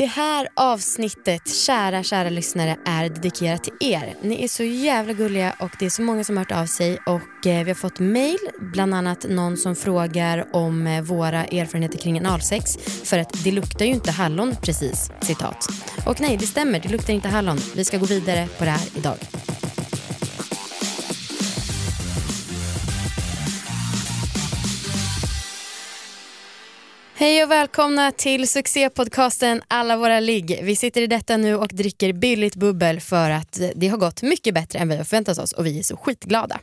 Det här avsnittet, kära, kära lyssnare, är dedikerat till er. Ni är så jävla gulliga och det är så många som har hört av sig och eh, vi har fått mail, bland annat någon som frågar om eh, våra erfarenheter kring analsex för att det luktar ju inte hallon precis, citat. Och nej, det stämmer, det luktar inte hallon. Vi ska gå vidare på det här idag. Hej och välkomna till succépodcasten Alla våra ligg. Vi sitter i detta nu och dricker billigt bubbel för att det har gått mycket bättre än vi har förväntat oss och vi är så skitglada.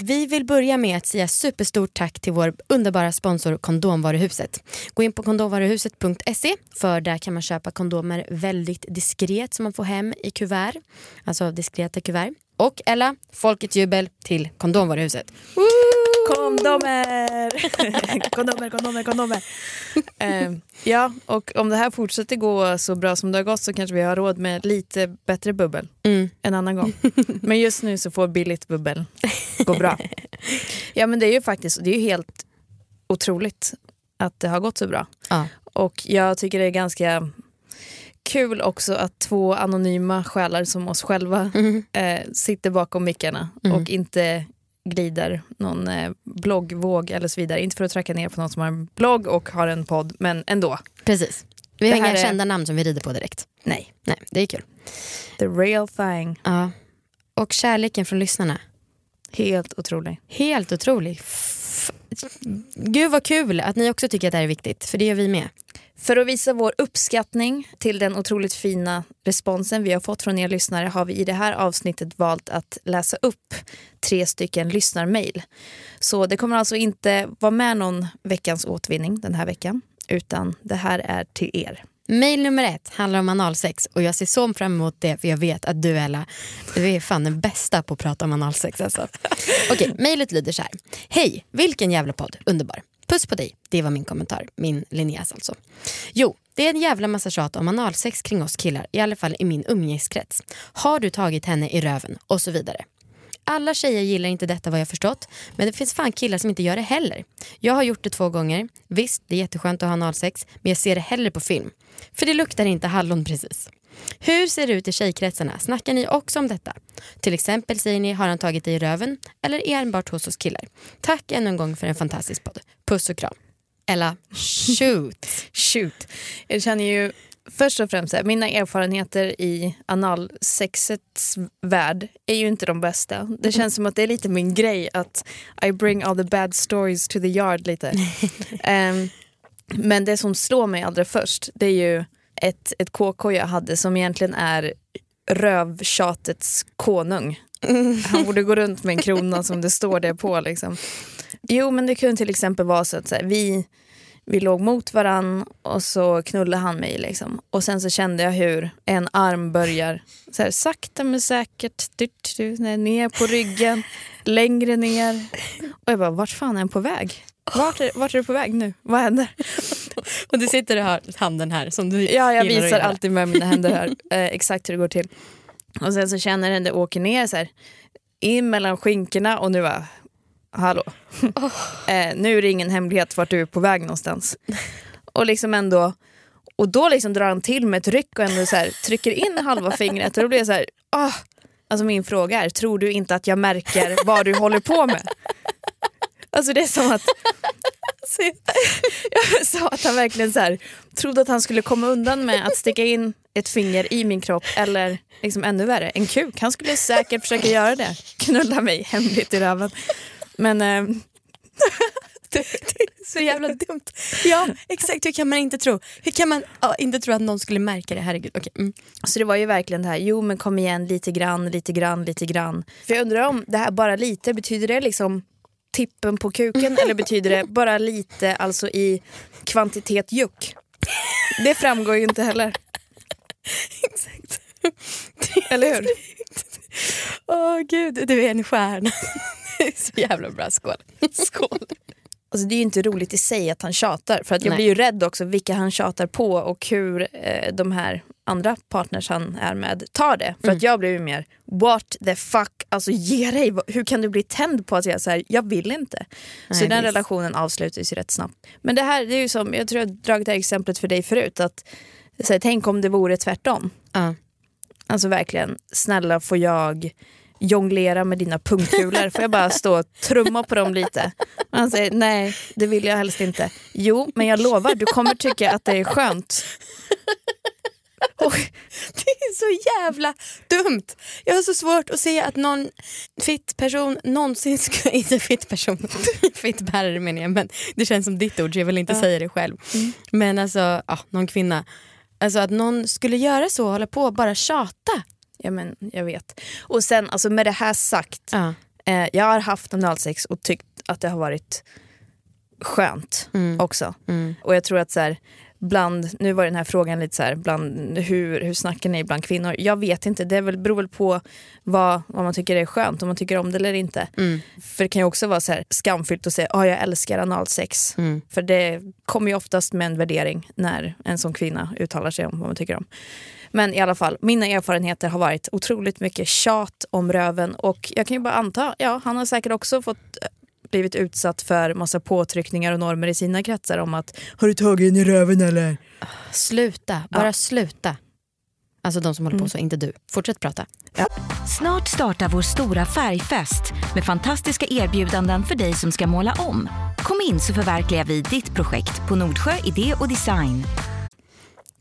Vi vill börja med att säga superstort tack till vår underbara sponsor Kondomvaruhuset. Gå in på kondomvaruhuset.se för där kan man köpa kondomer väldigt diskret som man får hem i kuvert, alltså diskreta kuvert. Och Ella, folkets jubel till Kondomvaruhuset. Woo! Kondomer! kondomer, kondomer, kondomer. uh, ja, och om det här fortsätter gå så bra som det har gått så kanske vi har råd med lite bättre bubbel mm. en annan gång. Men just nu så får billigt bubbel gå bra. Ja men det är ju faktiskt det är helt otroligt att det har gått så bra. Ja. Och jag tycker det är ganska kul också att två anonyma själar som oss själva mm. eh, sitter bakom mickarna mm. och inte glider någon eh, bloggvåg eller så vidare. Inte för att tracka ner på någon som har en blogg och har en podd, men ändå. Precis. Vi har inga är... kända namn som vi rider på direkt. Nej. Nej, det är kul. The real thing. Ja. Och kärleken från lyssnarna. Helt otrolig. Helt otrolig. F Gud vad kul att ni också tycker att det här är viktigt, för det gör vi med. För att visa vår uppskattning till den otroligt fina responsen vi har fått från er lyssnare har vi i det här avsnittet valt att läsa upp tre stycken lyssnarmail. Så det kommer alltså inte vara med någon veckans återvinning den här veckan, utan det här är till er. Mail nummer ett handlar om analsex och jag ser så fram emot det för jag vet att du Ella, du är fan den bästa på att prata om analsex alltså. Okej, mejlet lyder så här. Hej, vilken jävla podd, underbar. Puss på dig, det var min kommentar. Min Linneas alltså. Jo, det är en jävla massa tjat om analsex kring oss killar, i alla fall i min umgängeskrets. Har du tagit henne i röven? Och så vidare. Alla tjejer gillar inte detta vad jag förstått, men det finns fan killar som inte gör det heller. Jag har gjort det två gånger. Visst, det är jätteskönt att ha analsex, men jag ser det hellre på film. För det luktar inte hallon precis. Hur ser det ut i tjejkretsarna? Snackar ni också om detta? Till exempel säger ni har han tagit dig i röven eller enbart hos oss killar? Tack än en gång för en fantastisk podd. Puss och kram. Ella, shoot. shoot. Jag känner ju först och främst, mina erfarenheter i analsexets värld är ju inte de bästa. Det känns som att det är lite min grej att I bring all the bad stories to the yard lite. um, men det som slår mig allra först det är ju ett, ett KK jag hade som egentligen är rövtjatets konung. Han borde gå runt med en krona som det står det på. Liksom. Jo men det kunde till exempel vara så att så här, vi, vi låg mot varann och så knullade han mig. Liksom. Och sen så kände jag hur en arm börjar så här, sakta men säkert ner på ryggen, längre ner. Och jag bara, vart fan är han på väg? Vart är, vart är du på väg nu? Vad händer? och du sitter och har handen här som du Ja, jag visar alltid med mina händer här eh, exakt hur det går till. Och sen så känner den det åker ner så här, in mellan skinkorna och nu var hallå. Oh. eh, nu är det ingen hemlighet vart du är på väg någonstans. och liksom ändå och då liksom drar han till med ett ryck och ändå så här, trycker in halva fingret och då blir jag så här, oh. Alltså min fråga är, tror du inte att jag märker vad du håller på med? Alltså det är som att jag sa att han verkligen så här, trodde att han skulle komma undan med att sticka in ett finger i min kropp eller liksom ännu värre, en kuk. Han skulle säkert försöka göra det. Knulla mig hemligt i röven. Men... Eh, det, är så jävla dumt. Ja, exakt. Hur kan man inte tro? Hur kan man ja, inte tro att någon skulle märka det? Herregud. Okay. Mm. Så det var ju verkligen det här, jo men kom igen lite grann, lite grann, lite grann. För jag undrar om det här bara lite, betyder det liksom tippen på kuken eller betyder det bara lite, alltså i kvantitet juck? Det framgår ju inte heller. Exakt. Eller hur? Åh oh, gud, du är en stjärna. Så jävla bra, skål. Skål. Alltså det är ju inte roligt i sig att han tjatar för att jag Nej. blir ju rädd också vilka han tjatar på och hur eh, de här andra partners han är med tar det. För mm. att jag blir ju mer what the fuck, alltså ge dig, hur kan du bli tänd på att säga så här, jag vill inte. Nej, så den visst. relationen avslutas ju rätt snabbt. Men det här, det är ju som, jag tror jag dragit det här exemplet för dig förut att Så här, tänk om det vore tvärtom. Ja. Alltså verkligen, snälla får jag jonglera med dina pungkulor? Får jag bara stå och trumma på dem lite? Och han säger nej, det vill jag helst inte. Jo, men jag lovar, du kommer tycka att det är skönt. Och det är så jävla dumt. Jag har så svårt att se att någon fit person någonsin ska... Inte fit person, fit bärare menar jag, men det känns som ditt ord så jag vill inte Ja. säga det själv. Men alltså, ja, någon kvinna. Alltså att någon skulle göra så, hålla på och bara tjata. Ja, men jag vet. Och sen alltså, med det här sagt, Ja. eh, jag har haft analsex och tyckt att det har varit skönt Mm. också. Mm. Och jag tror att så här, bland, nu var den här frågan lite så här, bland, hur, hur snackar ni bland kvinnor? Jag vet inte, det är väl, beror väl på vad, vad man tycker är skönt, om man tycker om det eller inte. Mm. För det kan ju också vara så här skamfyllt att säga att jag älskar analsex. Mm. För det kommer ju oftast med en värdering när en sån kvinna uttalar sig om vad man tycker om. Men i alla fall, mina erfarenheter har varit otroligt mycket tjat om röven och jag kan ju bara anta, ja han har säkert också fått eh, blivit utsatt för massa påtryckningar och normer i sina kretsar om att har du tagit in i röven eller? Sluta, bara Ja. sluta. Alltså de som håller på Mm. så, inte du. Fortsätt prata. Snart startar vår stora färgfest med fantastiska erbjudanden för dig som ska måla om. Kom in så förverkligar vi ditt projekt på Nordsjö Idé och Design.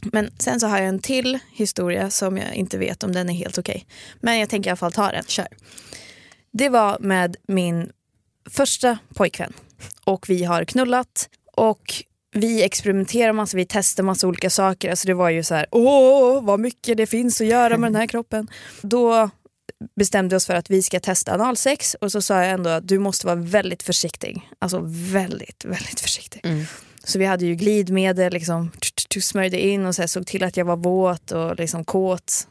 Men sen så har jag en till historia som jag inte vet om den är helt okej. Men jag tänker i alla fall ta den. Kör. Det var med min första pojkvän. Och vi har knullat och vi experimenterar massa, vi testar massa olika saker. Alltså det var ju så här, åh vad mycket det finns att göra med den här kroppen. Då bestämde vi oss för att vi ska testa analsex och så sa jag ändå att du måste vara väldigt försiktig. Alltså väldigt, väldigt försiktig. Mm. Så vi hade ju glidmedel, liksom, smörjde in och så såg till att jag var våt och liksom kåt.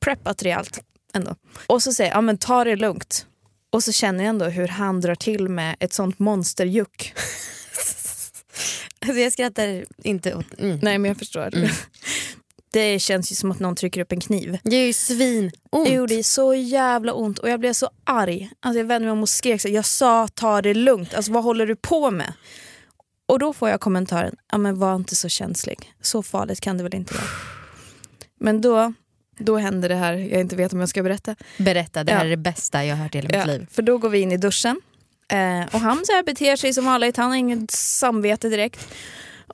Preppat rejält ändå. Och så säger jag, ja men ta det lugnt. Och så känner jag ändå hur han drar till med ett sånt monsterjuck. Alltså jag skrattar inte åt... Mm. Nej men jag förstår. Det känns ju som att någon trycker upp en kniv. Det är ju svin Det gjorde så jävla ont och jag blev så arg. Alltså jag vände mig om och skrek så jag sa ta det lugnt, alltså vad håller du på med? Och då får jag kommentaren, ja men var inte så känslig, så farligt kan det väl inte vara. Men då, då händer det här, jag inte vet om jag ska berätta. Berätta, det här Ja. är det bästa jag har hört i hela mitt Ja, liv. för då går vi in i duschen eh, och han så här beter sig som vanligt, han har inget samvete direkt.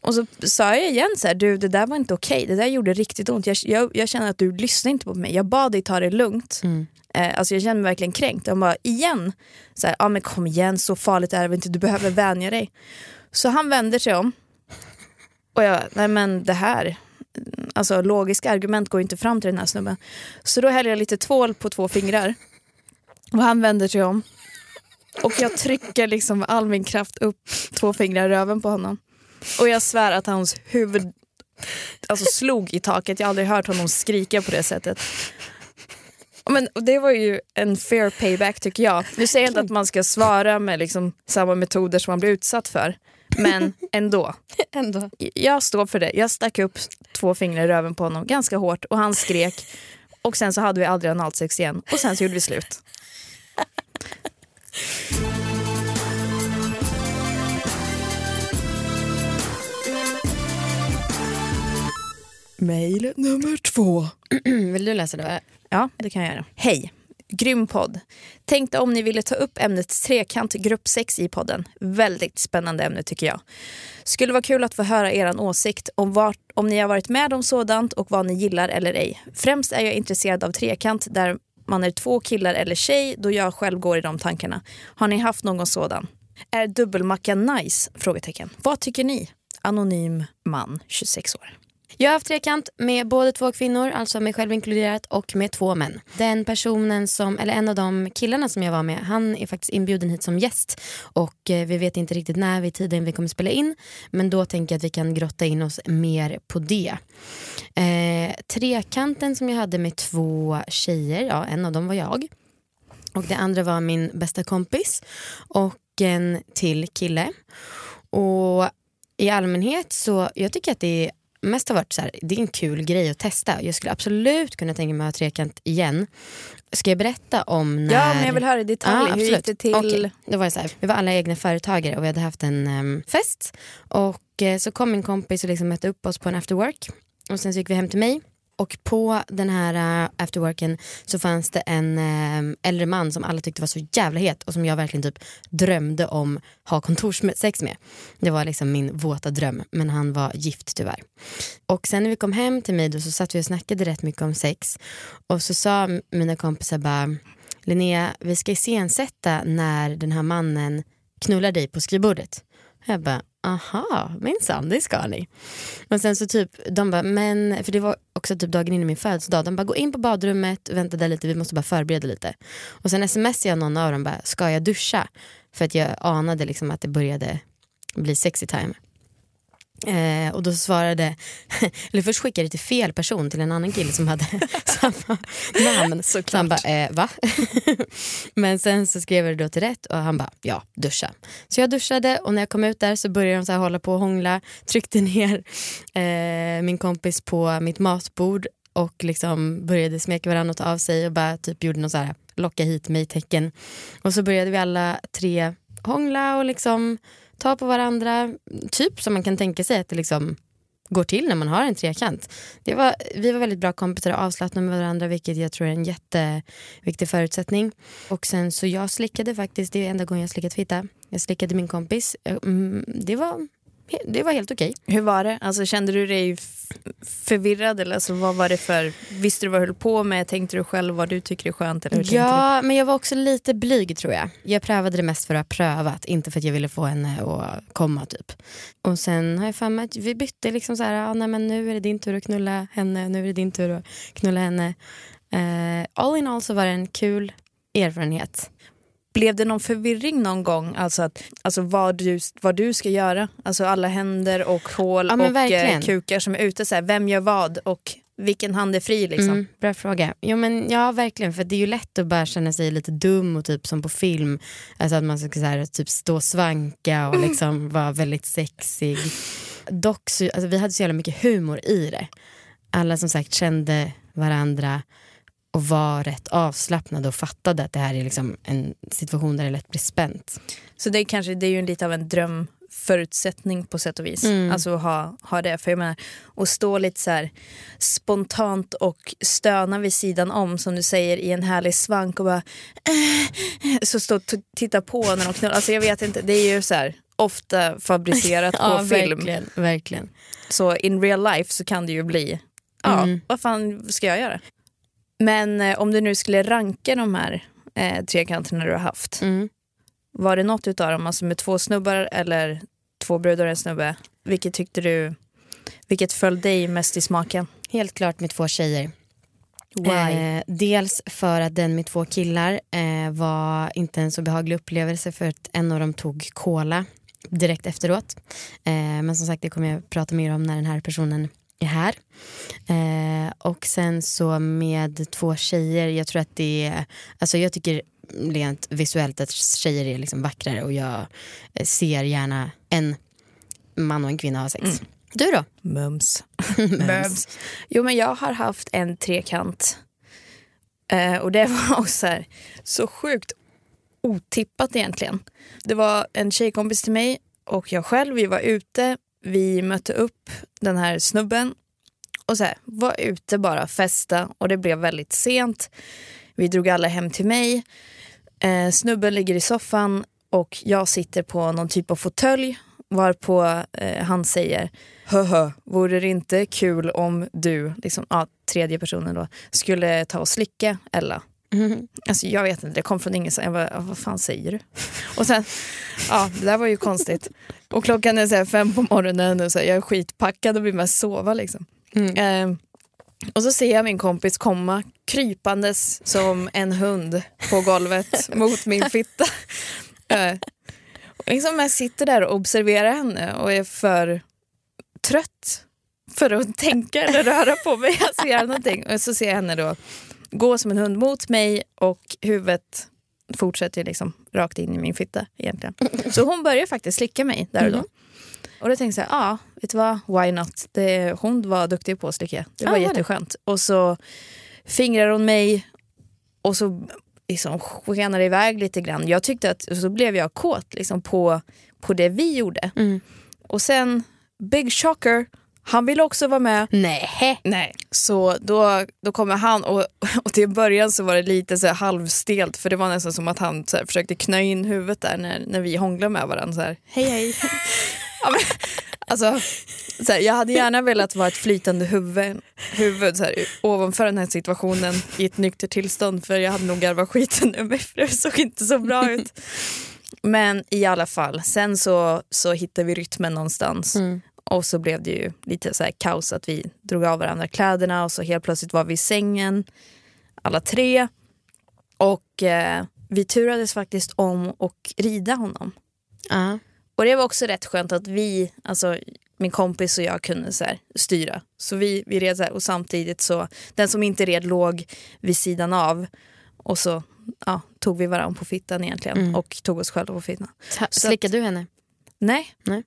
Och så sa jag igen så här, du det där var inte okej, det där gjorde riktigt ont. Jag, jag, jag känner att du lyssnar inte på mig, jag bad dig ta det lugnt. Mm. Eh, alltså jag känner mig verkligen kränkt. Han bara, igen? Så här, ja men kom igen, så farligt är det inte, du behöver vänja dig. Så han vänder sig om. Och jag, nej men det här, alltså logiska argument går inte fram till den här snubben. Så då häller jag lite tvål på två fingrar. Och han vänder sig om. Och jag trycker liksom med all min kraft upp två fingrar i röven på honom. Och jag svär att hans huvud alltså, slog i taket. Jag har aldrig hört honom skrika på det sättet. Men det var ju en fair payback tycker jag. Nu säger jag inte att man ska svara med liksom samma metoder som man blir utsatt för. Men ändå. Ändå. Jag står för det. Jag stack upp två fingrar i röven på honom ganska hårt och han skrek. Och sen så hade vi aldrig analsex igen och sen så gjorde vi slut. Mail nummer två. Vill du läsa det? Ja, det kan jag göra. Hej! Grym podd. Tänkte om ni ville ta upp ämnet trekant gruppsex i podden. Väldigt spännande ämne tycker jag. Skulle vara kul att få höra er åsikt om, vart, om ni har varit med om sådant och vad ni gillar eller ej. Främst är jag intresserad av trekant där man är två killar eller tjej då jag själv går i de tankarna. Har ni haft någon sådan? Är dubbelmacka nice? Frågetecken. Vad tycker ni? Anonym man, 26 år. Jag har haft trekant med både två kvinnor, alltså mig själv inkluderat, och med två män. Den personen som, eller en av de killarna som jag var med, han är faktiskt inbjuden hit som gäst. Och eh, vi vet inte riktigt när vid tiden vi kommer spela in. Men då tänker jag att vi kan grotta in oss mer på det. Eh, trekanten som jag hade med två tjejer, ja en av dem var jag. Och det andra var min bästa kompis och en till kille. Och i allmänhet så, jag tycker att det är mest har varit så här, det är en kul grej att testa. Jag skulle absolut kunna tänka mig att ha trekant igen. Ska jag berätta om när... Ja, men jag vill höra i detalj. Ja, Hur gick det till? Okej, Då var så här, vi var alla egna företagare och vi hade haft en em, fest. Och eh, så kom min kompis och liksom mötte upp oss på en after work. och sen så gick vi hem till mig. Och på den här eh, afterworken så fanns det en eh, äldre man som alla tyckte var så jävla het och som jag verkligen typ drömde om ha kontorssex med. Det var liksom min våta dröm men han var gift tyvärr. Och sen när vi kom hem till mig då så satt vi och snackade rätt mycket om sex och så sa mina kompisar bara Linnea vi ska iscensätta när den här mannen knullar dig på skrivbordet. Jag bara aha, minsann det ska ni. Och sen så typ, de bara, men, för det var också typ dagen innan min födelsedag, de bara gå in på badrummet, vänta där lite, vi måste bara förbereda lite. Och sen smsade jag någon av dem, bara, ska jag duscha? För att jag anade liksom att det började bli sexy time. Eh, och då svarade, eller först skickade jag till fel person, till en annan kille som hade samma namn. Så han bara, eh, va? Men sen så skrev jag det då till rätt och han bara, ja duscha. Så jag duschade och när jag kom ut där så började de så här hålla på och hångla, tryckte ner eh, min kompis på mitt matbord och liksom började smeka varandra och ta av sig och bara typ gjorde någon så här locka hit mig tecken. Och så började vi alla tre hångla och liksom ta på varandra. Typ som man kan tänka sig att det liksom går till när man har en trekant. Det var, vi var väldigt bra kompisar och avslappnade med varandra vilket jag tror är en jätteviktig förutsättning. Och sen så jag slickade faktiskt, det är enda gången jag slickat fitta. Jag slickade min kompis. Eh, mm, det var det var helt okej. Hur var det? Alltså, kände du dig förvirrad? Eller alltså, vad var det för, visste du vad du höll på med? Tänkte du själv vad du tycker är skönt? Eller hur ja, men jag var också lite blyg tror jag. Jag prövade det mest för att ha prövat, inte för att jag ville få henne att komma typ. Och sen har jag för mig att vi bytte liksom så här, ah, nej, men nu är det din tur att knulla henne, nu är det din tur att knulla henne. Uh, all in all så var det en kul erfarenhet. Blev det någon förvirring någon gång, alltså, att, alltså vad, du, vad du ska göra? Alltså alla händer och hål ja, och eh, verkligen. kukar som är ute, så här, vem gör vad och vilken hand är fri? Liksom? Mm, bra fråga. Jo, men, ja verkligen, för det är ju lätt att bara känna sig lite dum och typ som på film. Alltså att man ska så här, typ stå och svanka och liksom vara väldigt sexig. Dock så, alltså, vi hade så jävla mycket humor i det. Alla som sagt kände varandra och var rätt avslappnad och fattade att det här är liksom en situation där det lätt blir spänt. Så det är, kanske, det är ju lite av en drömförutsättning på sätt och vis. Mm. Alltså ha, ha det. För jag menar, att stå lite så här spontant och stöna vid sidan om som du säger i en härlig svank och bara äh, så stå och titta på när de knullar. Alltså jag vet inte, det är ju så här ofta fabricerat på ja, film. Verkligen, verkligen. Så in real life så kan det ju bli, ja mm. vad fan ska jag göra? Men eh, om du nu skulle ranka de här eh, trekanterna du har haft. Mm. Var det något utav dem, alltså med två snubbar eller två brudar och en snubbe? Vilket tyckte du, vilket föll dig mest i smaken? Helt klart med två tjejer. Eh, dels för att den med två killar eh, var inte en så behaglig upplevelse för att en av dem tog cola direkt efteråt. Eh, men som sagt det kommer jag prata mer om när den här personen är här. Och sen så med två tjejer, jag tror att det är, alltså jag tycker rent visuellt att tjejer är liksom vackrare och jag eh, ser gärna en man och en kvinna ha sex. Mm. Du då? Mums. Mums. Jo men jag har haft en trekant eh, och det var också här, så sjukt otippat egentligen. Det var en tjejkompis till mig och jag själv, vi var ute vi mötte upp den här snubben och så här, var ute bara, festa och det blev väldigt sent. Vi drog alla hem till mig. Eh, snubben ligger i soffan och jag sitter på någon typ av fåtölj varpå eh, han säger Höhö, vore det inte kul om du, liksom, ja, tredje personen då, skulle ta och slicka Ella? Mm. Alltså, jag vet inte, det kom från ingenstans. Jag bara, vad fan säger du? Och sen, ja det där var ju konstigt. Och klockan är så fem på morgonen och så här, jag är skitpackad och vill mest sova liksom. Mm. Eh, och så ser jag min kompis komma krypandes som en hund på golvet mot min fitta. Eh, och liksom jag sitter där och observerar henne och är för trött för att tänka eller röra på mig. Jag ser någonting och så ser jag henne då gå som en hund mot mig och huvudet fortsätter liksom rakt in i min fitta egentligen. Så hon börjar faktiskt slicka mig där och då. Mm. Och då tänkte jag, ja, ah, vet du vad, why not? Det, hon var duktig på att slicka. Det var ah, jätteskönt. Och så fingrar hon mig och så liksom skenar det iväg lite grann. Jag tyckte att, så blev jag kåt liksom på, på det vi gjorde. Mm. Och sen, big shocker, Han ville också vara med. Nej. Nej. Så då, då kommer han och, och till början så var det lite så halvstelt för det var nästan som att han så försökte knö in huvudet där när, när vi hånglade med varandra. Så här, hej hej. alltså, så här, jag hade gärna velat vara ett flytande huvud, huvud så här, ovanför den här situationen i ett nyktert tillstånd för jag hade nog garvat skiten ur mig för det såg inte så bra ut. Men i alla fall, sen så, så hittade vi rytmen någonstans. Mm. Och så blev det ju lite så här kaos att vi drog av varandra kläderna och så helt plötsligt var vi i sängen alla tre. Och eh, vi turades faktiskt om att rida honom. Ja. Och det var också rätt skönt att vi, alltså min kompis och jag kunde så här, styra. Så vi, vi red så här, och samtidigt så, den som inte red låg vid sidan av. Och så ja, tog vi varandra på fittan egentligen Mm. och tog oss själva på fittan. Ta- Slickade du henne? Nej, Nej.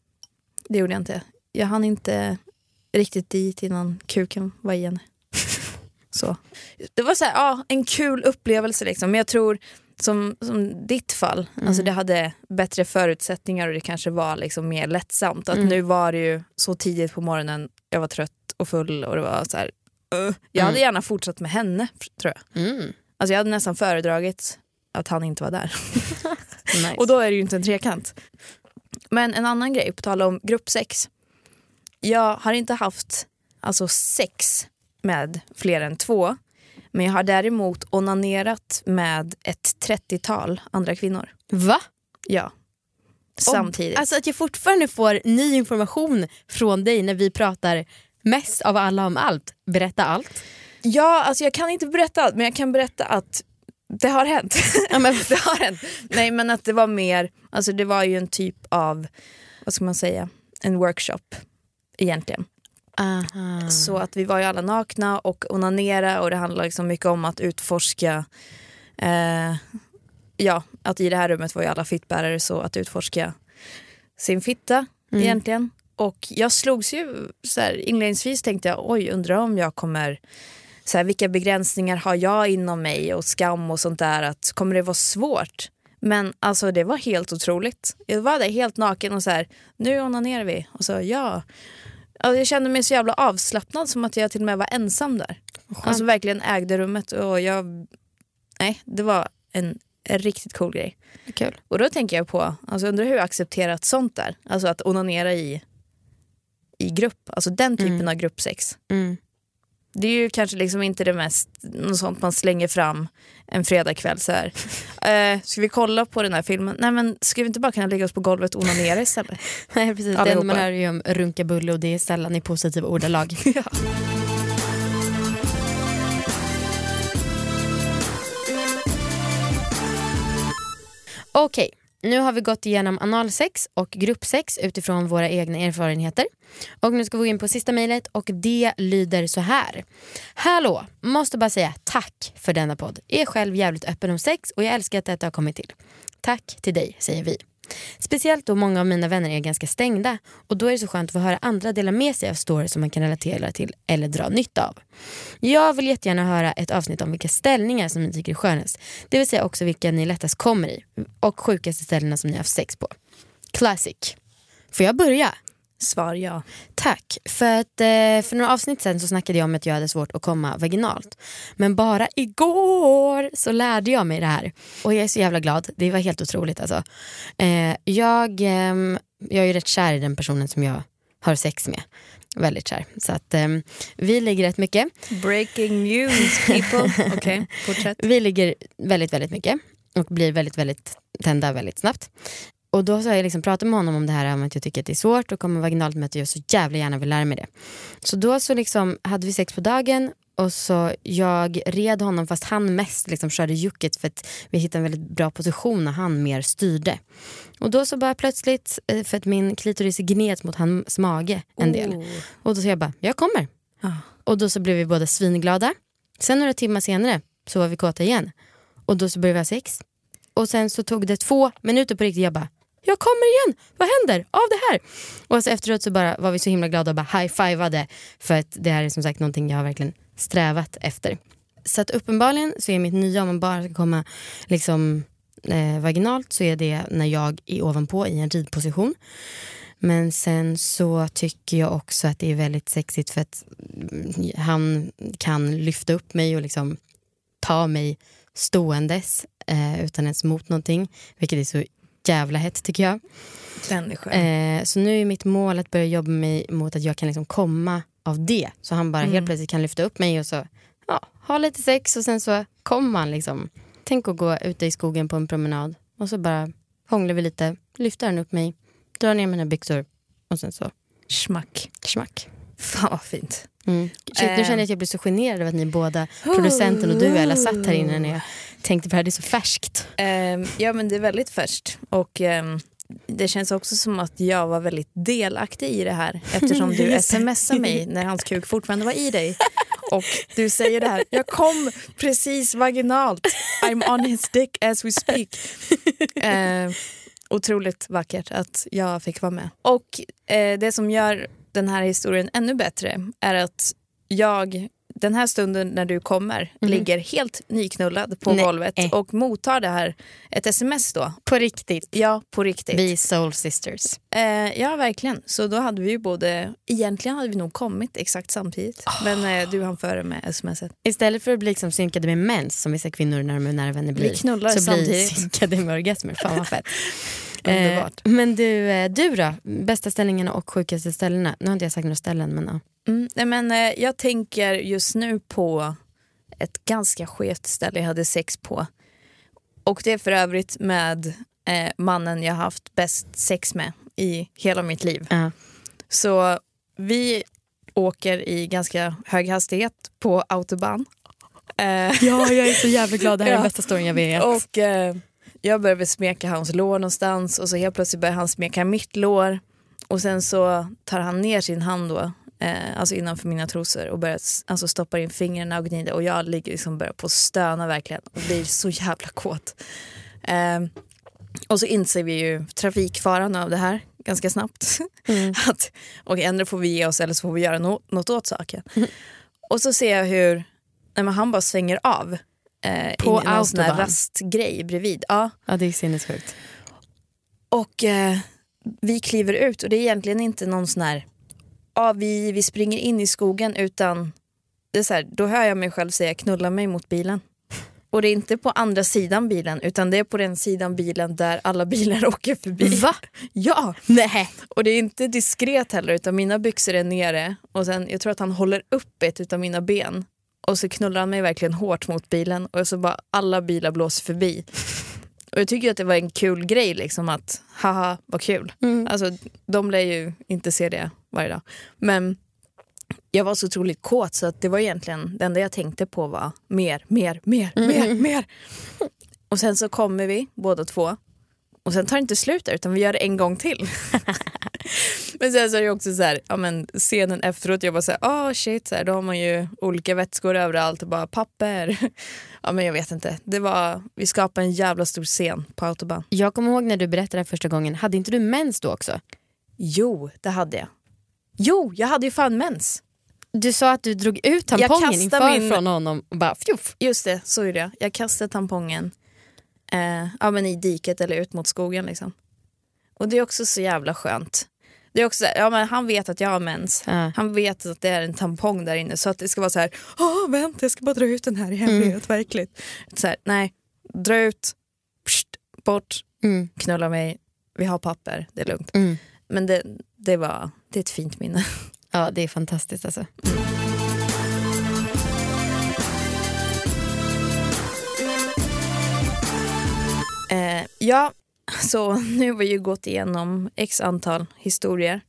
det gjorde jag inte. Jag hann inte riktigt dit innan kuken var i henne. Så. Det var så här, ja, en kul upplevelse liksom. Men jag tror som, som ditt fall, alltså det hade bättre förutsättningar och det kanske var liksom mer lättsamt. Att Mm. Nu var det ju så tidigt på morgonen, jag var trött och full och det var så här, uh. Jag hade Mm. gärna fortsatt med henne tror jag. Mm. Alltså jag hade nästan föredragit att han inte var där. Nice. Och då är det ju inte en trekant. Men en annan grej, på tal om gruppsex. Jag har inte haft alltså, sex med fler än två. Men jag har däremot onanerat med ett 30-tal andra kvinnor. Va? Ja. Samtidigt. Alltså att jag fortfarande får ny information från dig när vi pratar mest av alla om allt. Berätta allt. ja, alltså jag kan inte berätta allt, men jag kan berätta att det har hänt. Ja, men, det har hänt. Nej men att det var mer, alltså det var ju en typ av, vad ska man säga, en workshop egentligen. Aha. Så att vi var ju alla nakna och onanera och det handlar liksom mycket om att utforska eh, Ja, att i det här rummet var ju alla fittbärare så att utforska sin fitta Mm. egentligen. Och jag slogs ju så här, inledningsvis tänkte jag oj undrar om jag kommer så här, vilka begränsningar har jag inom mig och skam och sånt där att kommer det vara svårt? Men alltså det var helt otroligt. Jag var där helt naken och så här nu onanerar vi och så ja jag kände mig så jävla avslappnad som att jag till och med var ensam där. Alltså verkligen ägde rummet och jag... Nej, det var en, en riktigt cool grej. Kul. Och då tänker jag på, alltså undrar hur accepterat sånt är. Alltså att onanera i, i grupp, alltså den typen Mm. av gruppsex. Mm. Det är ju kanske liksom inte det mest, något sånt man slänger fram en fredagkväll så här. Eh, ska vi kolla på den här filmen? Nej men ska vi inte bara kunna lägga oss på golvet och onanera istället? Nej, precis. Det Allihopa. enda man hör är ju om runkabulle och det är sällan i positiva ordalag. ja. Okej, nu har vi gått igenom analsex och gruppsex utifrån våra egna erfarenheter. Och nu ska vi gå in på sista mejlet och det lyder så här. Hallå, måste bara säga tack för denna podd. Är själv jävligt öppen om sex och jag älskar att detta har kommit till. Tack till dig, säger vi. Speciellt då många av mina vänner är ganska stängda och då är det så skönt att få höra andra dela med sig av stories som man kan relatera till eller dra nytta av. Jag vill jättegärna höra ett avsnitt om vilka ställningar som ni tycker är skönast. Det vill säga också vilka ni lättast kommer i och sjukaste ställena som ni har haft sex på. Classic. Får jag börja? Svar ja. Tack. För, att, eh, för några avsnitt sen så snackade jag om att jag hade svårt att komma vaginalt. Men bara igår så lärde jag mig det här. Och jag är så jävla glad. Det var helt otroligt alltså. Eh, jag, ehm, jag är ju rätt kär i den personen som jag har sex med. Väldigt kär. Så att ehm, vi ligger rätt mycket. Breaking news people. Okej, fortsätt. Vi ligger väldigt, väldigt mycket och blir väldigt, väldigt tända väldigt snabbt. Och då så har jag liksom pratat med honom om det här om att jag tycker att det är svårt att komma vaginalt men att jag så jävla gärna vill lära mig det. Så då så liksom hade vi sex på dagen och så jag red honom fast han mest liksom körde jucket för att vi hittade en väldigt bra position när han mer styrde. Och då så bara plötsligt, eh, för att min klitoris gned mot hans mage en del. Oh. Och då sa jag bara, jag kommer. Ah. Och då så blev vi båda svinglada. Sen några timmar senare så var vi kåta igen. Och då så började vi ha sex. Och sen så tog det två minuter på riktigt. Jag bara, jag kommer igen, vad händer av det här? Och alltså efteråt så bara var vi så himla glada och bara high-fivade. För att det här är som sagt någonting jag har verkligen strävat efter. Så att uppenbarligen så är mitt nya, om man bara ska komma liksom eh, vaginalt så är det när jag är ovanpå i en ridposition. Men sen så tycker jag också att det är väldigt sexigt för att han kan lyfta upp mig och liksom ta mig ståendes eh, utan ens mot någonting. Vilket är så jävla hett tycker jag. Den är skön. Eh, så nu är mitt mål att börja jobba mig mot att jag kan liksom komma av det. Så han bara Mm. helt plötsligt kan lyfta upp mig och så ja, ha lite sex och sen så kommer han liksom. Tänk att gå ute i skogen på en promenad och så bara hånglar vi lite, lyfter han upp mig, drar ner mina byxor och sen så Schmack. smack. Fan vad fint. Mm. Shit, nu känner jag att jag blir så generad över att ni båda, producenten och du Ella, satt här inne när jag tänkte på det här. Det är så färskt. Ehm, ja men det är väldigt färskt och ehm, det känns också som att jag var väldigt delaktig i det här eftersom du smsade mig när hans kuk fortfarande var i dig. Och du säger det här, jag kom precis vaginalt. I'm on his dick as we speak. Ehm, otroligt vackert att jag fick vara med. Och eh, det som gör den här historien ännu bättre är att jag den här stunden när du kommer ligger helt nyknullad på Nej. golvet och mottar det här, ett sms då. På riktigt. Ja, på riktigt. Vi soul sisters. Eh, ja, verkligen. Så då hade vi ju både, egentligen hade vi nog kommit exakt samtidigt. Men eh, du hann före med smset. Istället för att bli liksom synkade med mens som vissa kvinnor när de är nära vänner blir. Vi knullar så blir samtidigt. synkade med orgasmer. Fan vad fett. Underbart. Eh, men du, eh, du då? Bästa ställningarna och sjukaste ställena? Nu har inte jag sagt några ställen men ja. Mm, nej, men, eh, jag tänker just nu på ett ganska skevt ställe jag hade sex på. Och det är för övrigt med eh, mannen jag haft bäst sex med i hela mitt liv. Ja. Så vi åker i ganska hög hastighet på autobahn. Eh, ja, jag är så jävla glad. Det här är Ja. den bästa storyn jag vet. och eh, jag började smeka hans lår någonstans och så helt plötsligt börjar han smeka mitt lår. Och sen så tar han ner sin hand då, eh, alltså innanför mina trosor och börjar alltså stoppar in fingrarna och gnider och jag ligger liksom börjar på att stöna verkligen och blir så jävla kåt. Eh, och så inser vi ju trafikfaran av det här ganska snabbt. att, och ändå får vi ge oss eller så får vi göra no- något åt saken. Och så ser jag hur nej, men han bara svänger av. Eh, På in i någon sån här rastgrej bredvid. Ja. Ja, det är sinnessjukt. Och eh, vi kliver ut och det är egentligen inte någon sån här, ja vi, vi springer in i skogen utan det är så här, då hör jag mig själv säga knulla mig mot bilen. Och det är inte på andra sidan bilen utan det är på den sidan bilen där alla bilar åker förbi. Va? Ja! Nej. Och det är inte diskret heller utan mina byxor är nere och sen jag tror att han håller upp ett av mina ben och så knullar han mig verkligen hårt mot bilen och så bara alla bilar blåser förbi. Och jag tycker att det var en kul grej liksom att haha vad kul. Mm. Alltså de lär ju inte se det varje dag. Men jag var så otroligt kåt så att det var egentligen det enda jag tänkte på var mer, mer, mer, mer, mer. Och sen så kommer vi båda två och sen tar det inte slut där utan vi gör det en gång till. men sen så är det också så här, ja, men scenen efteråt, jag var så här, oh shit, så här, då har man ju olika vätskor överallt och bara papper. ja men jag vet inte, det var, vi skapade en jävla stor scen på autobahn. Jag kommer ihåg när du berättade det första gången. Hade inte du mens då också? Jo, det hade jag. Jo, jag hade ju fan mens. Du sa att du drog ut tampongen inför min- från honom och bara fjuff. Just det, så är det. Jag kastade tampongen eh, ja, men i diket eller ut mot skogen. Liksom. Och det är också så jävla skönt. Det är också, ja, men han vet att jag har mens. Ja. Han vet att det är en tampong där inne så att det ska vara så här, åh vänta jag ska bara dra ut den här i hemlighet, verkligt. Så här, nej, dra ut, pst, bort, Mm. knulla mig, vi har papper, det är lugnt. Mm. Men det, det, var, det är ett fint minne. Ja, det är fantastiskt alltså. Eh, ja, så nu har vi ju gått igenom x antal historier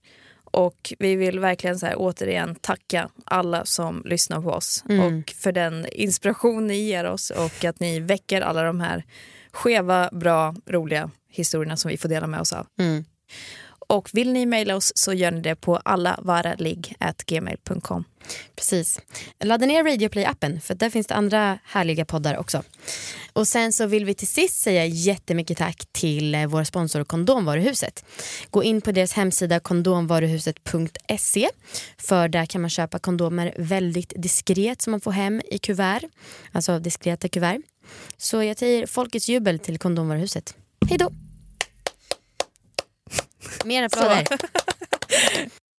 och vi vill verkligen så här, återigen tacka alla som lyssnar på oss Mm. och för den inspiration ni ger oss och att ni väcker alla de här skeva, bra, roliga historierna som vi får dela med oss av. Mm. Och vill ni mejla oss så gör ni det på allavaraligg.gmail.com. Precis. Ladda ner Radioplay-appen för där finns det andra härliga poddar också. Och sen så vill vi till sist säga jättemycket tack till eh, vår sponsor Kondomvaruhuset. Gå in på deras hemsida kondomvaruhuset.se för där kan man köpa kondomer väldigt diskret som man får hem i kuvert, alltså diskreta kuvert. Så jag säger folkets jubel till Kondomvaruhuset. Hej då! Mer applåder.